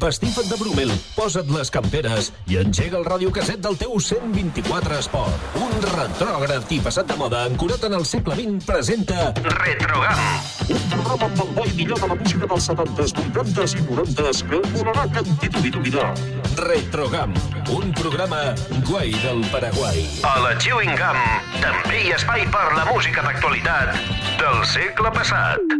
empastifa't de Brumel, posa't les camperes i engega el radiocasset del teu 124 Esport. Un retrògraf i passat de moda ancorat en el segle XX presenta Retrogam. Un programa amb el bo i millor de la música dels 70s, 80s i 90s que volarà cantit i t'oblidarà. Retrogam, un programa guai del Paraguai. A la Chewing Gum també hi ha espai per la música d'actualitat del segle passat.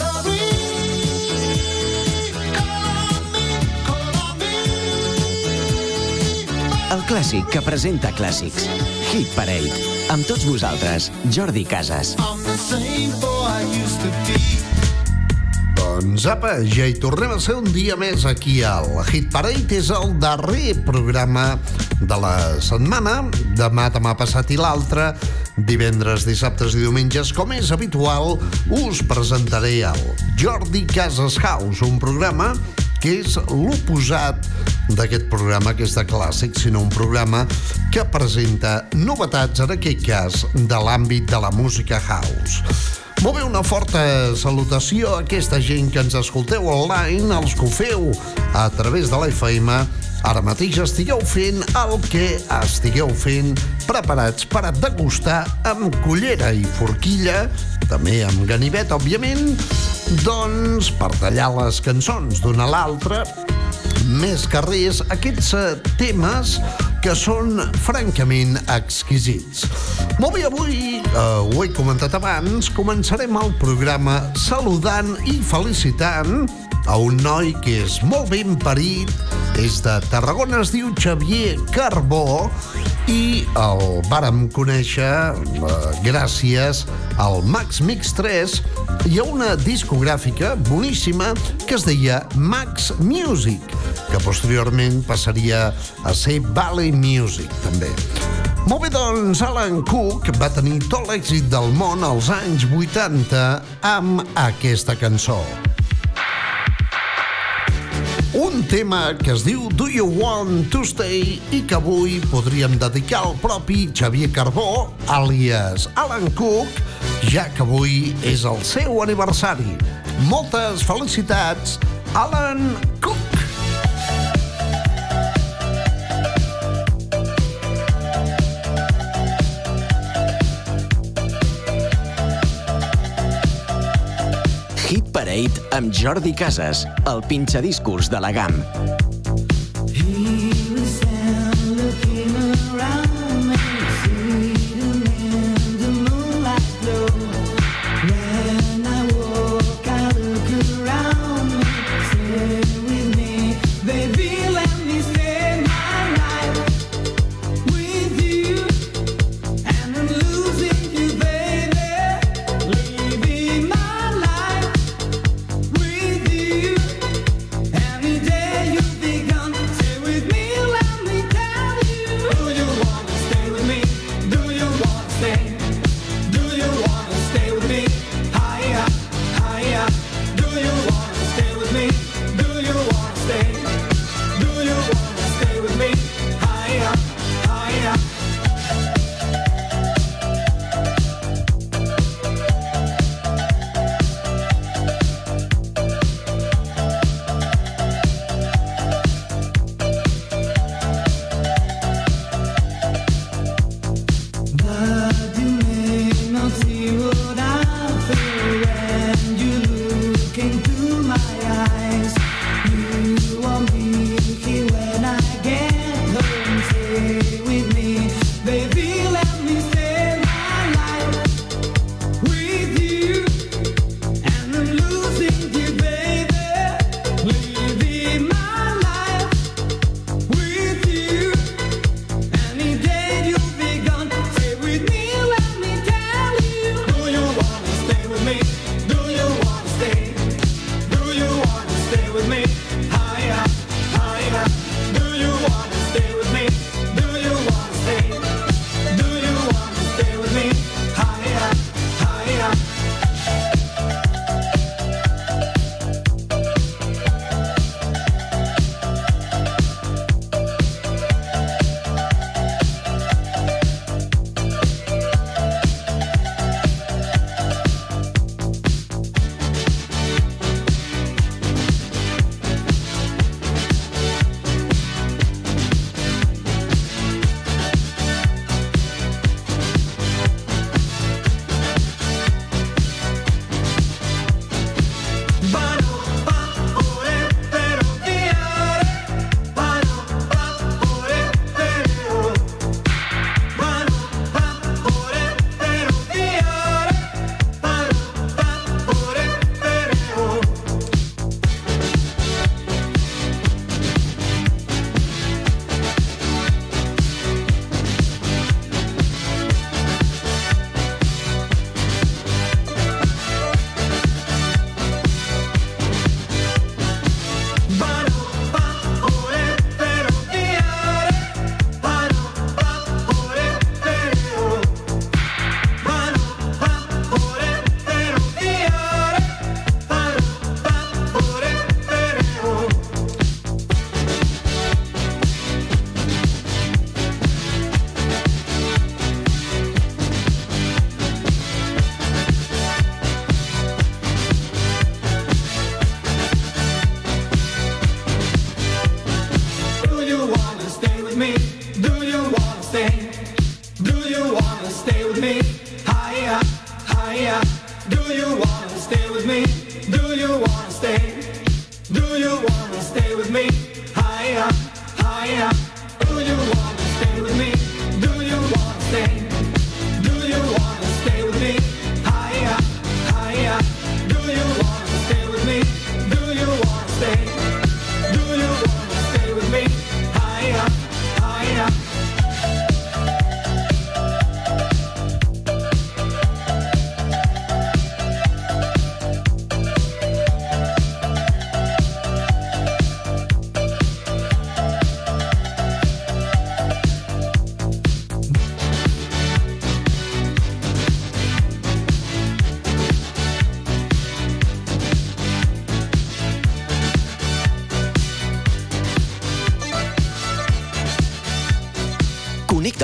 El clàssic que presenta clàssics. Hit Parade. Amb tots vosaltres, Jordi Casas. Doncs apa, ja hi tornem a ser un dia més aquí al Hit Parade. És el darrer programa de la setmana. Demà, demà passat i l'altre, divendres, dissabtes i diumenges, com és habitual, us presentaré el Jordi Casas House, un programa que és l'oposat d'aquest programa que és de clàssic, sinó un programa que presenta novetats, en aquest cas, de l'àmbit de la música house. Molt bé, una forta salutació a aquesta gent que ens escolteu online, els que ho feu a través de la FM, ara mateix estigueu fent el que estigueu fent, preparats per a degustar amb cullera i forquilla, també amb ganivet, òbviament, doncs per tallar les cançons d'una a l'altra, més que res, aquests eh, temes que són francament exquisits. Molt bé, avui, eh, ho he comentat abans, començarem el programa saludant i felicitant a un noi que és molt ben parit, és de Tarragona, es diu Xavier Carbó, i el vàrem conèixer eh, gràcies al Max Mix 3 i a una discogràfica boníssima que es deia Max Music, que posteriorment passaria a ser Valley Music, també. Molt bé, doncs, Alan Cook va tenir tot l'èxit del món als anys 80 amb aquesta cançó. Tema que es diu Do You Want to Stay i que avui podríem dedicar al propi Xavier Carbó, àlies Alan Cook, ja que avui és el seu aniversari. Moltes felicitats, Alan Cook! Parade amb Jordi Casas, el pinxadiscos de la GAM.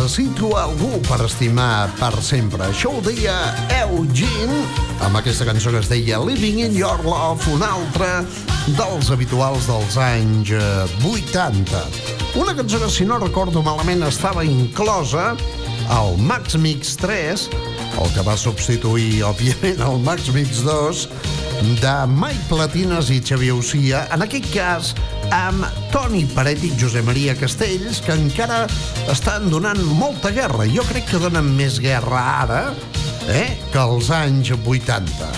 Necessito algú per estimar per sempre. Això ho deia Eugene amb aquesta cançó que es deia Living in Your Love, una altra dels habituals dels anys 80. Una cançó que, si no recordo malament, estava inclosa al Max Mix 3, el que va substituir, òbviament, el Max Mix 2, de Mike Platines i Xavier Ucia, en aquest cas amb Toni Paret i Josep Maria Castells, que encara estan donant molta guerra. Jo crec que donen més guerra ara eh, que als anys 80.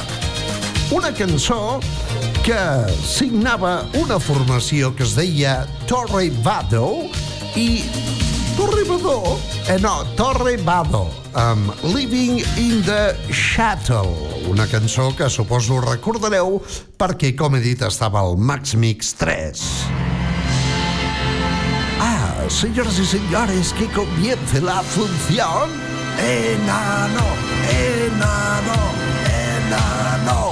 Una cançó que signava una formació que es deia Torre Vado i Torre Vado, eh no, Torre Vado, amb Living in the Shuttle, una cançó que suposo recordareu perquè, com he dit, estava al Max Mix 3. Ah, señoras y señores, que comience la función. Enano, enano, enano.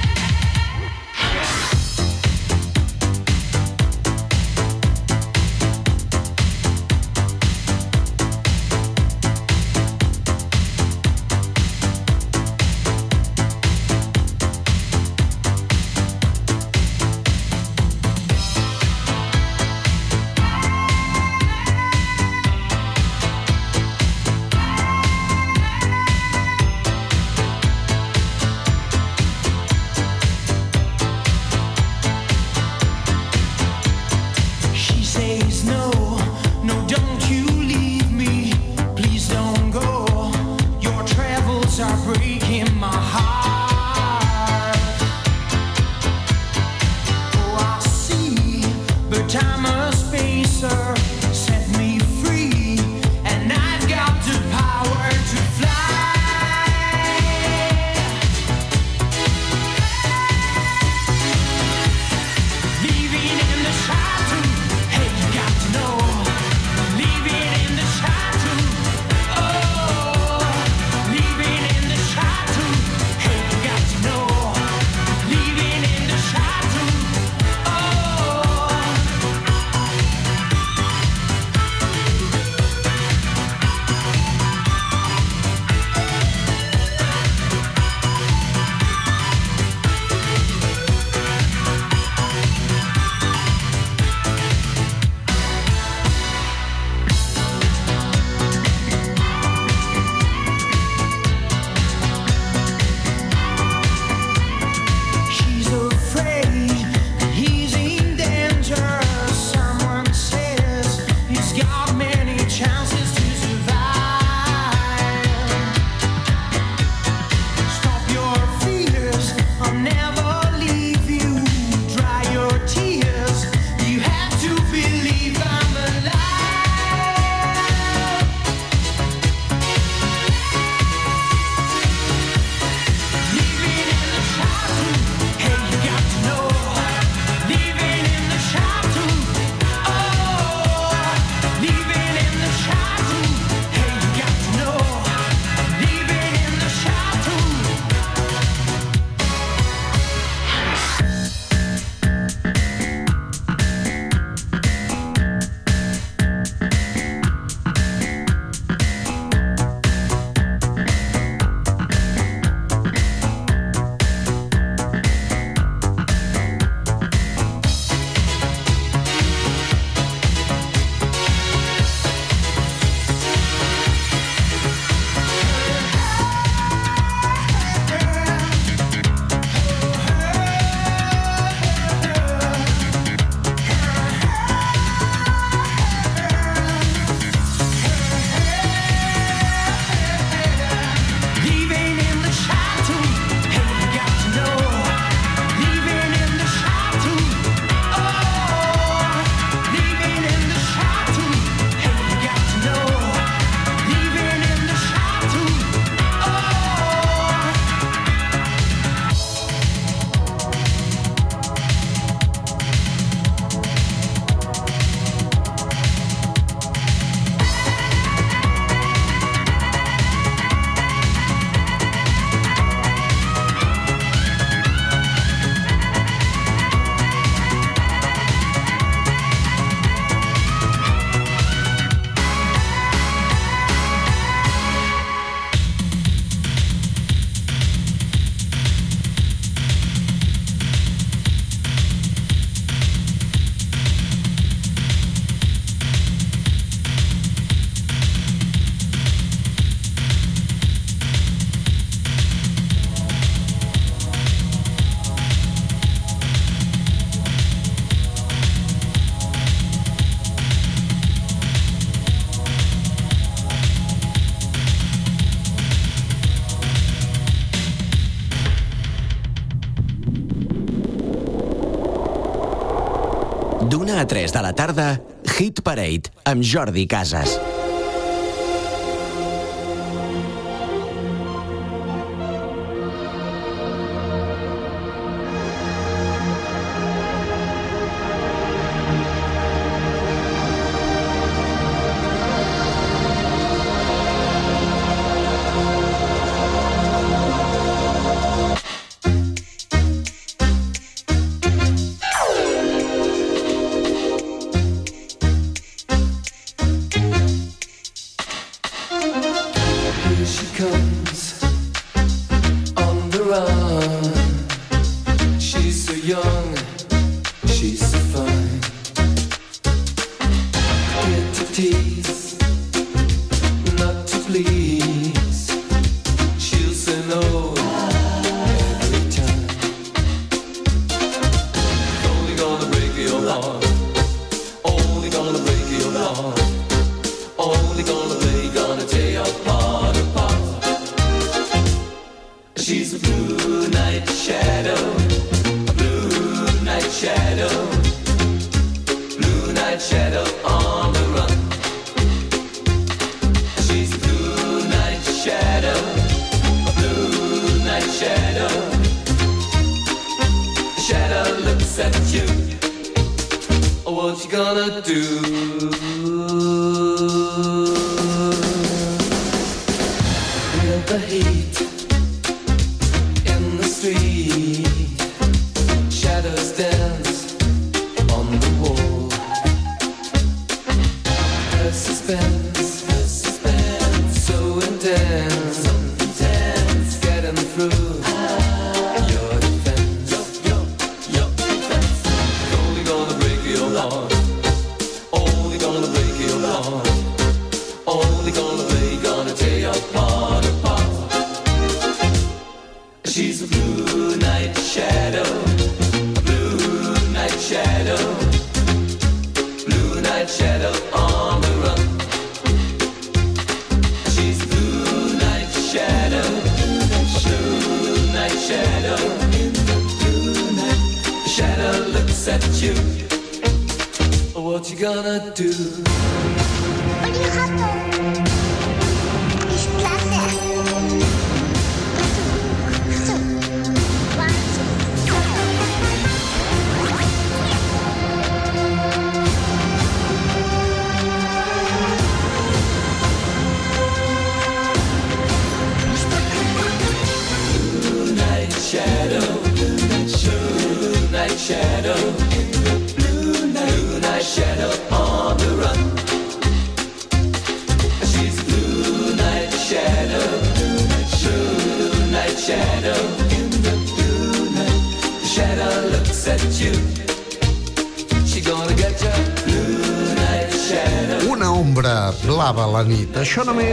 De la tarda, Hit Parade amb Jordi Casas. The heat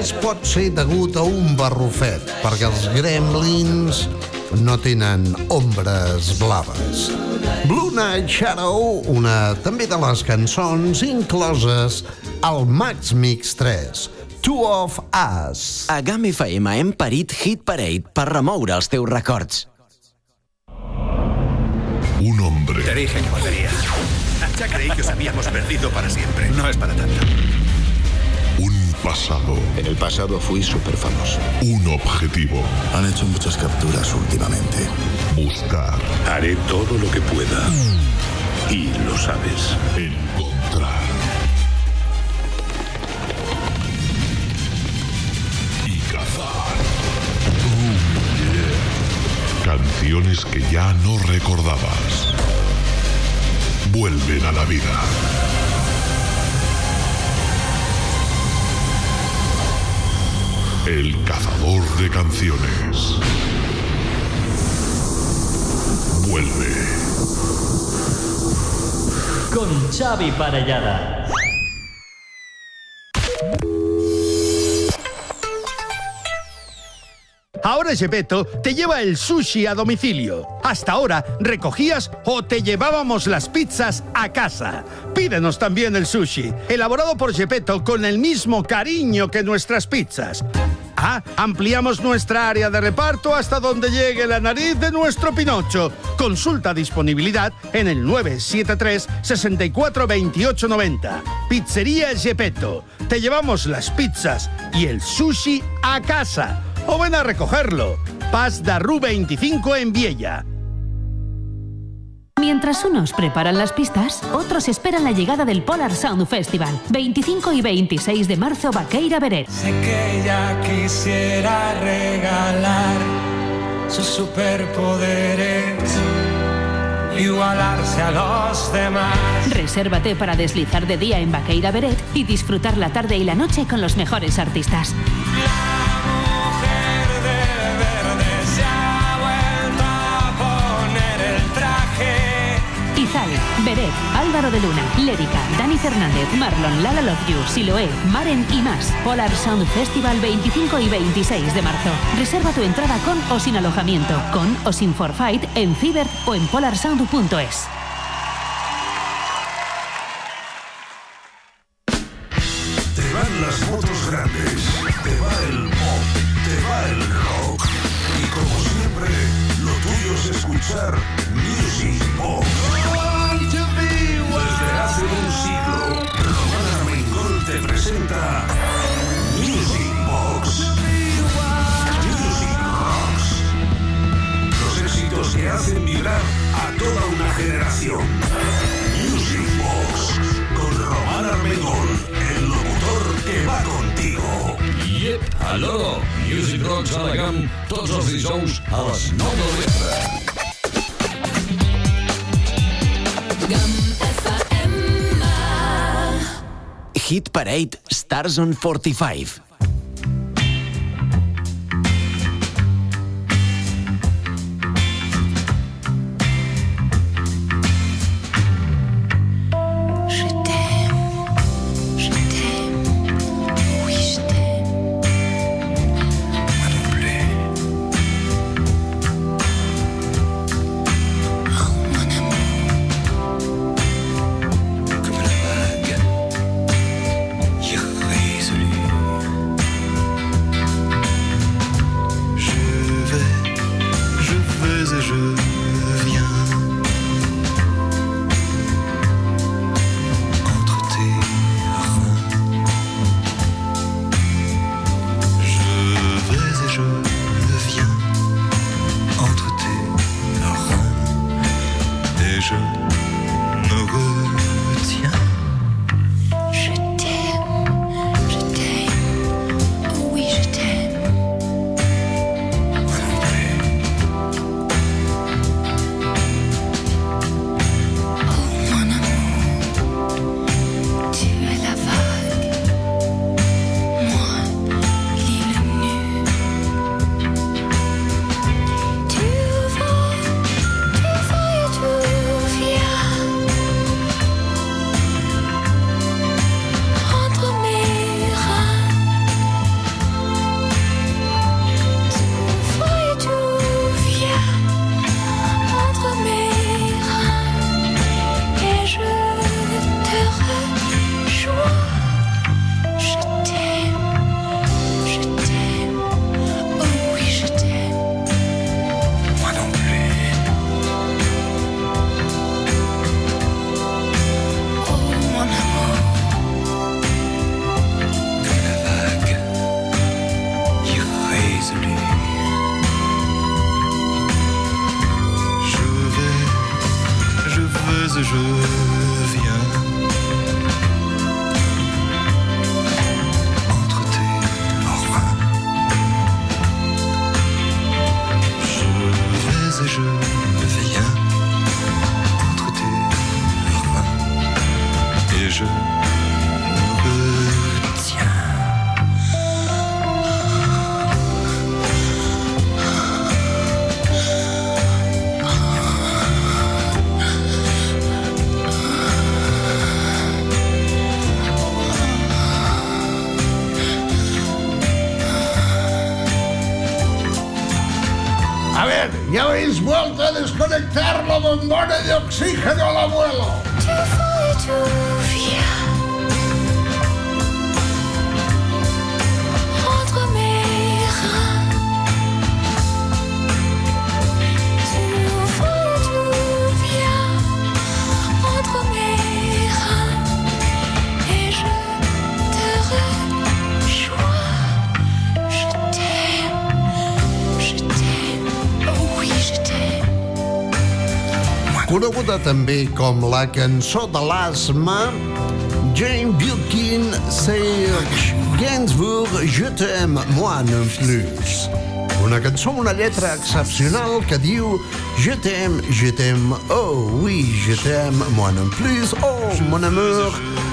només pot ser degut a un barrufet, perquè els gremlins no tenen ombres blaves. Blue Night Shadow, una també de les cançons incloses al Max Mix 3, Two of Us. A GAM FM hem parit Hit Parade per remoure els teus records. Un hombre, Te dije que volvería. Ya creí que os habíamos perdido para siempre. No es para tanto. Pasado, En el pasado fui súper famoso. un objetivo. Han hecho muchas capturas últimamente. Buscar, Haré todo lo que pueda. Y lo sabes. encontrar. Y cazar. Oh, yeah. Canciones que ya no recordabas. Vuelven a la vida. El cazador de canciones. Vuelve. con Xavi Parellada. Ahora Gepetto te lleva el sushi a domicilio. Hasta ahora recogías o te llevábamos las pizzas a casa. Pídenos también el sushi, elaborado por Gepetto con el mismo cariño que nuestras pizzas. Ah, ampliamos nuestra área de reparto hasta donde llegue la nariz de nuestro Pinocho. Consulta disponibilidad en el 973 64 28 90. Pizzería Gepetto. Te llevamos las pizzas y el sushi a casa. O ven a recogerlo. Paz da Ru 25 en Viella. Mientras unos preparan las pistas, otros esperan la llegada del Polar Sound Festival. 25 y 26 de marzo, Vaqueira Beret. Sé que ella quisiera regalar sus superpoderes, igualarse a los demás. Resérvate para deslizar de día en Vaqueira Beret y disfrutar la tarde y la noche con los mejores artistas. Beret, Álvaro de Luna, Lérica, Dani Fernández, Marlon, Lala Love You, Siloé, Maren y más. Polar Sound Festival 25 y 26 de marzo. Reserva tu entrada con o sin alojamiento, con o sin forfait en Fiverr o en polarsound.es. On 45. També com la cançó de l'asma, Jane Birkin, Serge Gainsbourg, Je t'aime, moi non plus. Una cançó amb una lletra excepcional que diu Je t'aime, je t'aime, oh oui, je t'aime, moi non plus, oh mon amour,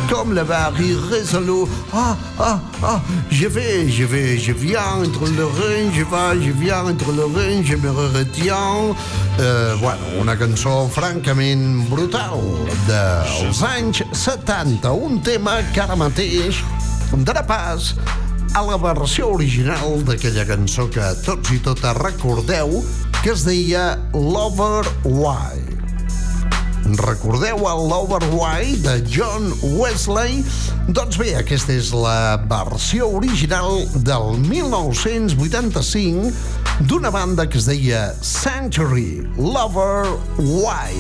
comme le baril résolu, ah, ah, ah, je vais, je vais, je viens entre le Rhin, je vais, je viens entre le Rhin, je me retiens. Eh, bueno, una cançó francament brutal dels anys 70, un tema que ara mateix darà pas a la versió original d'aquella cançó que tots i totes recordeu que es deia Lover Why. Recordeu el Lover Why de John Wesley? Doncs bé, aquesta és la versió original del 1985 d'una banda que es deia Sanctuary Lover Why.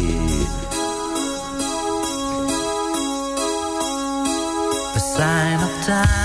a sign of time.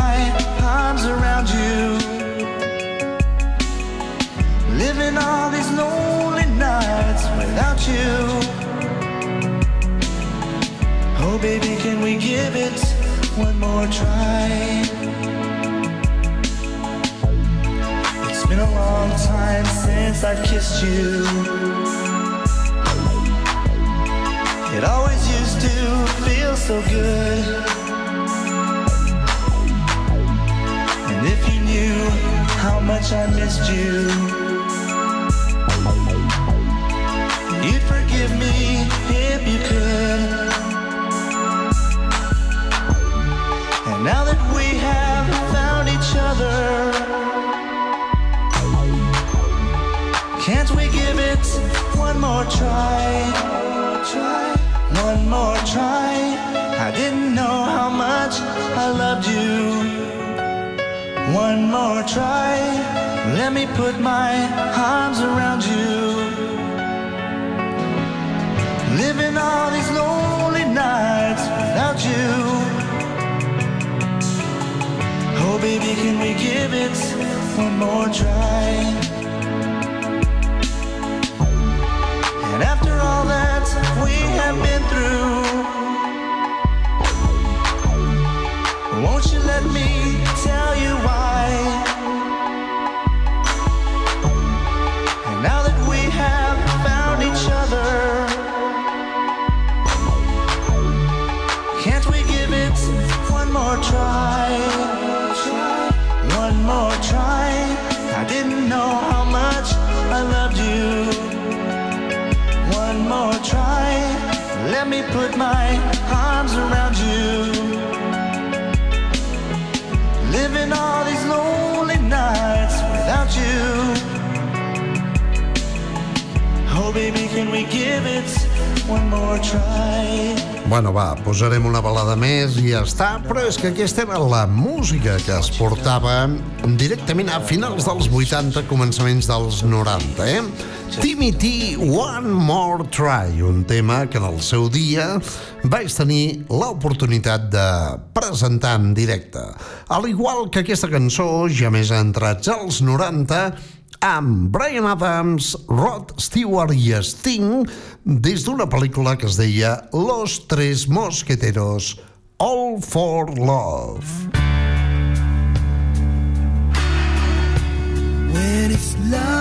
My arms around you. Living all these lonely nights without you. Oh, baby, can we give it one more try? It's been a long time since I've kissed you. It always used to feel so good. You how much I missed you, you'd forgive me if you could. Try. Let me put my arms around you. Living all these lonely nights without you. Oh, baby, can we give it one more try? Bueno, va, posarem una balada més i ja està, però és que aquesta era la música que es portava directament a finals dels 80, començaments dels 90, eh? Timmy T, One More Try, un tema que en el seu dia vaig tenir l'oportunitat de presentar en directe. Al igual que aquesta cançó, ja més entrats als 90, amb Brian Adams, Rod Stewart i Sting des d'una pel·lícula que es deia Los Tres Mosqueteros, All for Love. When it's love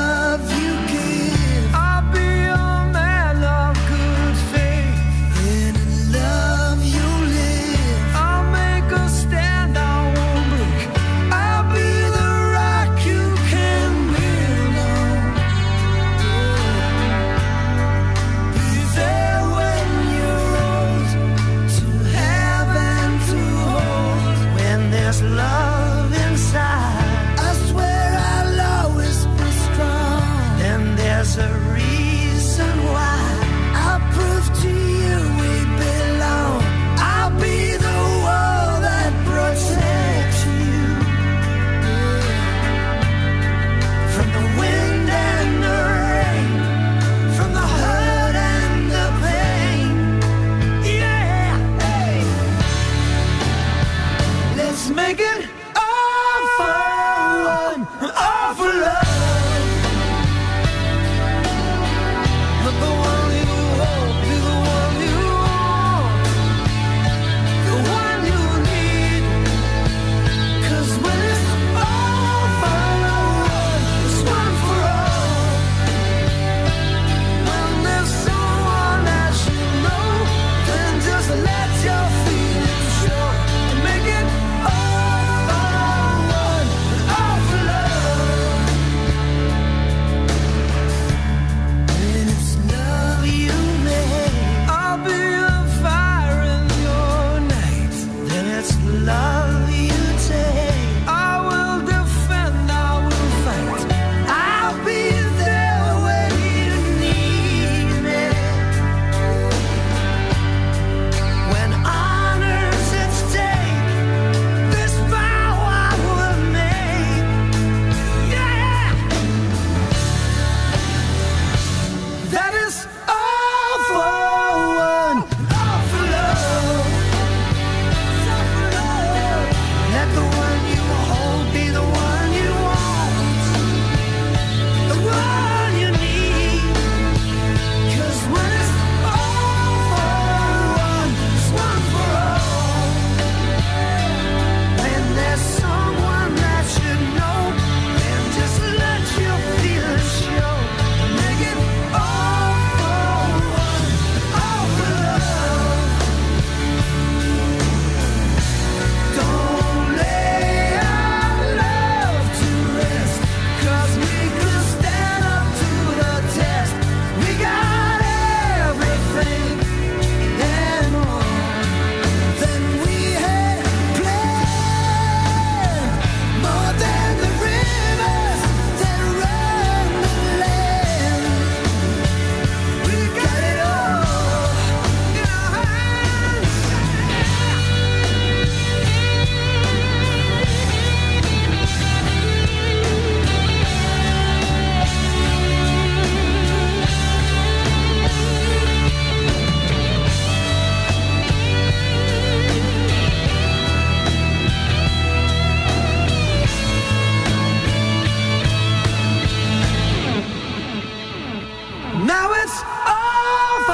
Now it's all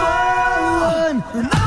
over.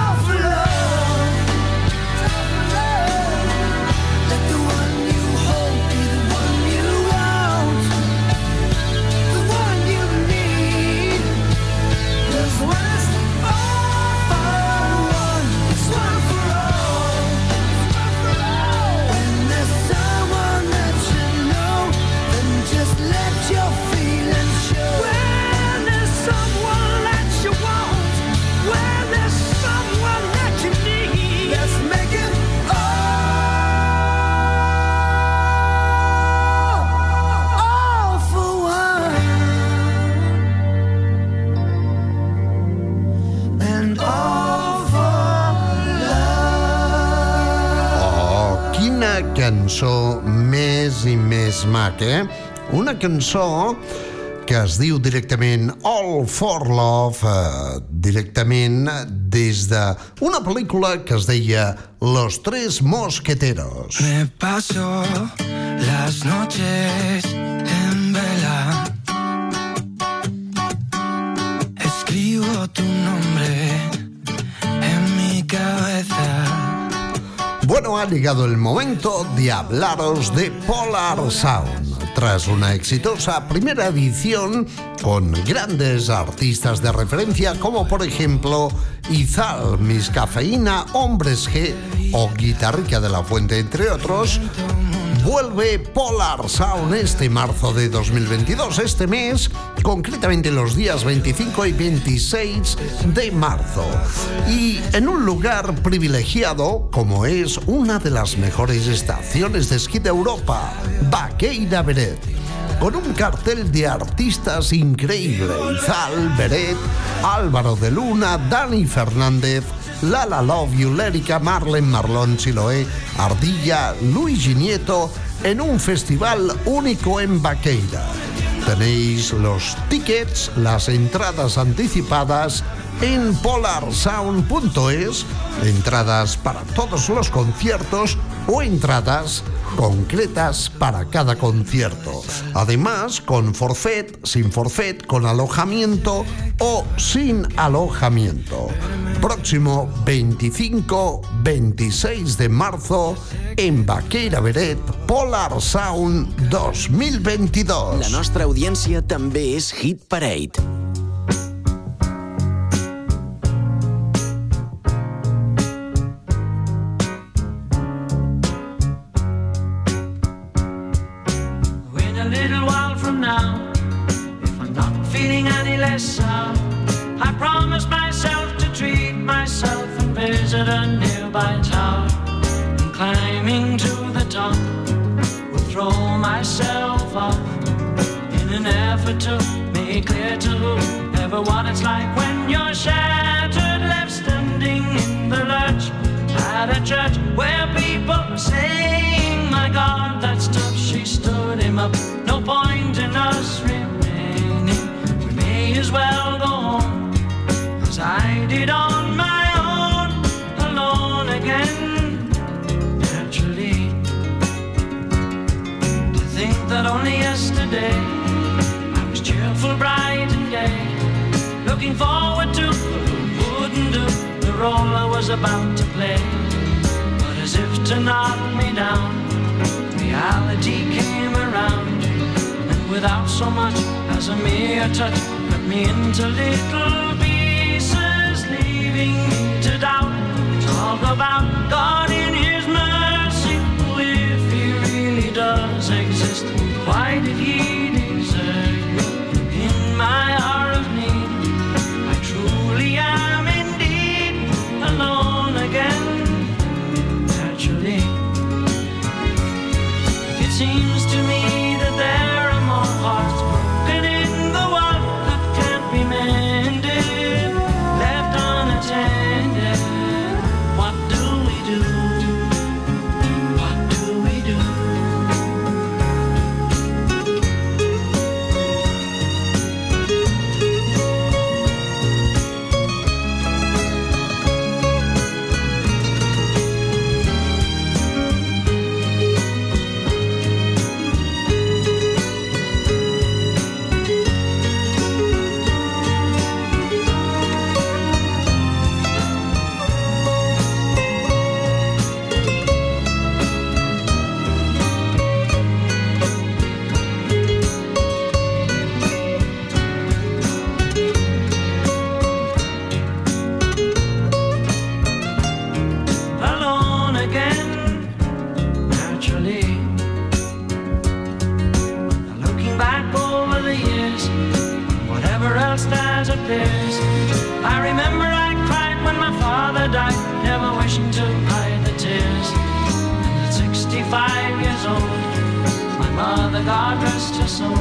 Cançó més i més maca, eh? Una cançó que es diu directament All for Love, eh, directament des d'una pel·lícula que es deia Los Tres Mosqueteros. Me paso las noches Bueno, ha llegado el momento de hablaros de Polar Sound. Tras una exitosa primera edición con grandes artistas de referencia como por ejemplo Izal, Miss Cafeína, Hombres G o Guitarrica de la Fuente, entre otros, vuelve Polar Sound este marzo de 2022, este mes, concretamente los días 25 y 26 de marzo. Y en un lugar privilegiado como es una de las mejores estaciones de esquí de Europa, Baqueira Beret. Con un cartel de artistas increíble, Izal, Beret, Álvaro de Luna, Dani Fernández, Lala Love You, Lérica, Marlen, Marlon, Siloé, Ardilla, Luigi Nieto, en un festival único en Baqueira. Tenéis los tickets, las entradas anticipadas en polarsound.es, entradas para todos los conciertos o entradas concretas para cada concierto. Además, con forfait, sin forfait, con alojamiento o sin alojamiento. Próximo 25-26 de marzo en Baqueira Beret, Polar Sound 2022. La nostra audiència també és Hit Parade. About to play. But as if to knock me down, reality came around, and without so much as a mere touch, cut me into little pieces, leaving me to doubt. Talk about God in His mercy, if He really does exist. Why did He God rest her soul,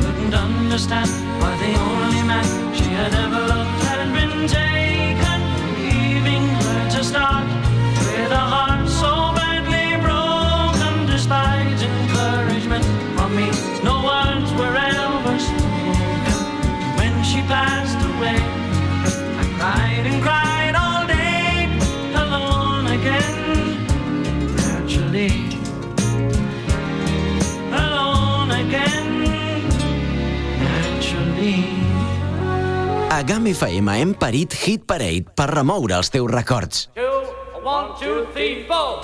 couldn't understand why the only man she had ever loved hadn't been taken, A GAM FM hem parit Hit Parade per remoure els teus records. Two, one, two, three, four.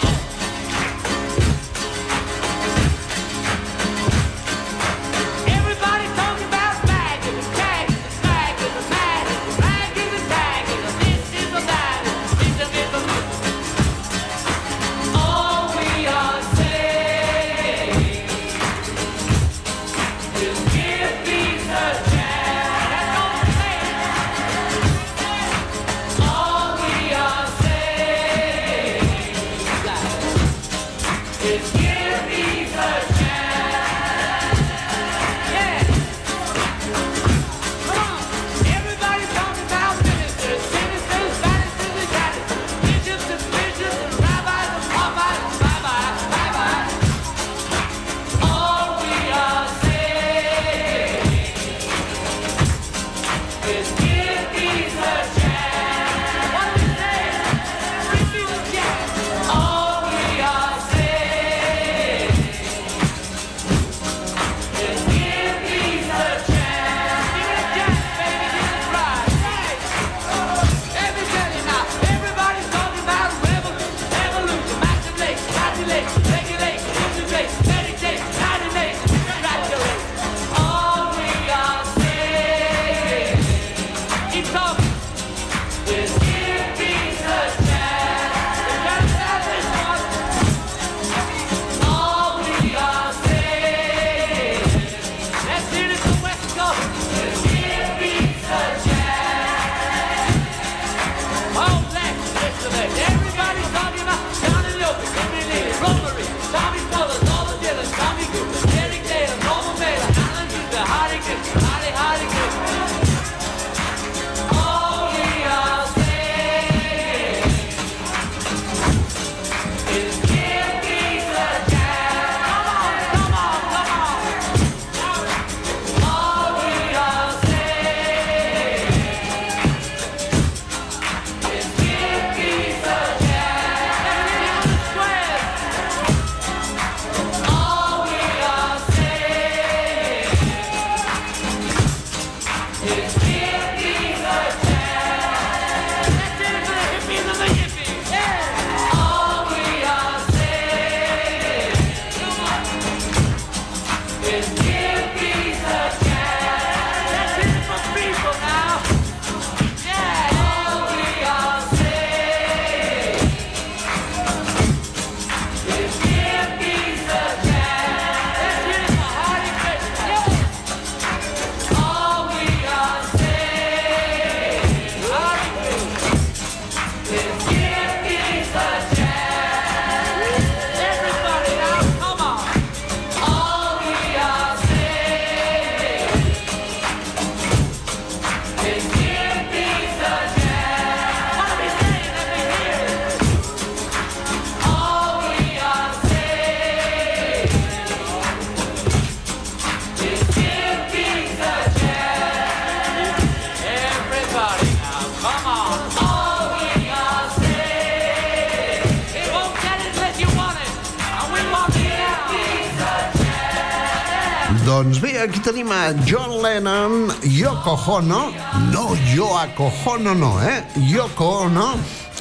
aquí tenim a John Lennon, Yoko Ono, no Yoko Ono, no, eh? Yoko Ono,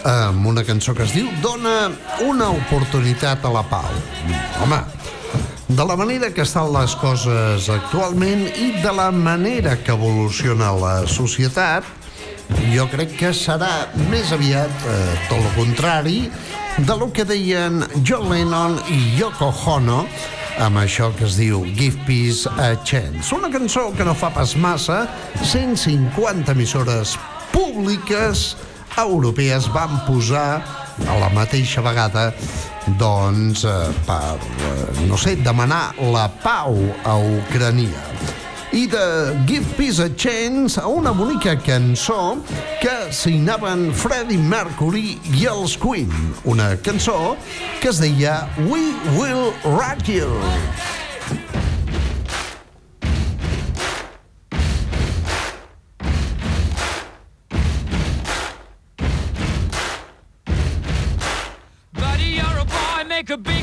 amb una cançó que es diu Dona una oportunitat a la pau. Home, de la manera que estan les coses actualment i de la manera que evoluciona la societat, jo crec que serà més aviat eh, tot el contrari de lo que deien John Lennon i Yoko Ono amb això que es diu Give Peace a Chance. Una cançó que no fa pas massa, 150 emissores públiques europees van posar a la mateixa vegada doncs, eh, per, eh, no sé, demanar la pau a Ucrania i de Give Peace a Chance a una bonica cançó que signaven Freddie Mercury i els Queen, una cançó que es deia We Will Rock You. A big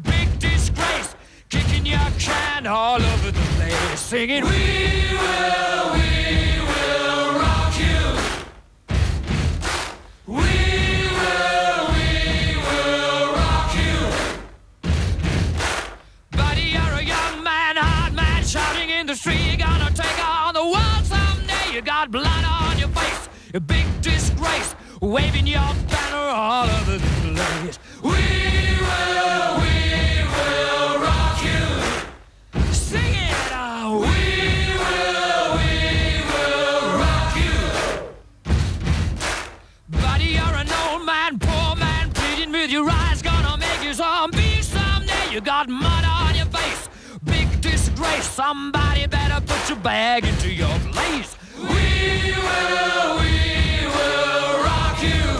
a big disgrace, kicking your can all over the place, singing, We will, we will rock you. We will, we will rock you. Buddy, you're a young man, hard man, shouting in the street, you're gonna take on the world someday. You got blood on your face, a big disgrace, waving your banner all over the place. We will, we You got mud on your face. Big disgrace. Somebody better put your bag into your place. We will, we will rock you.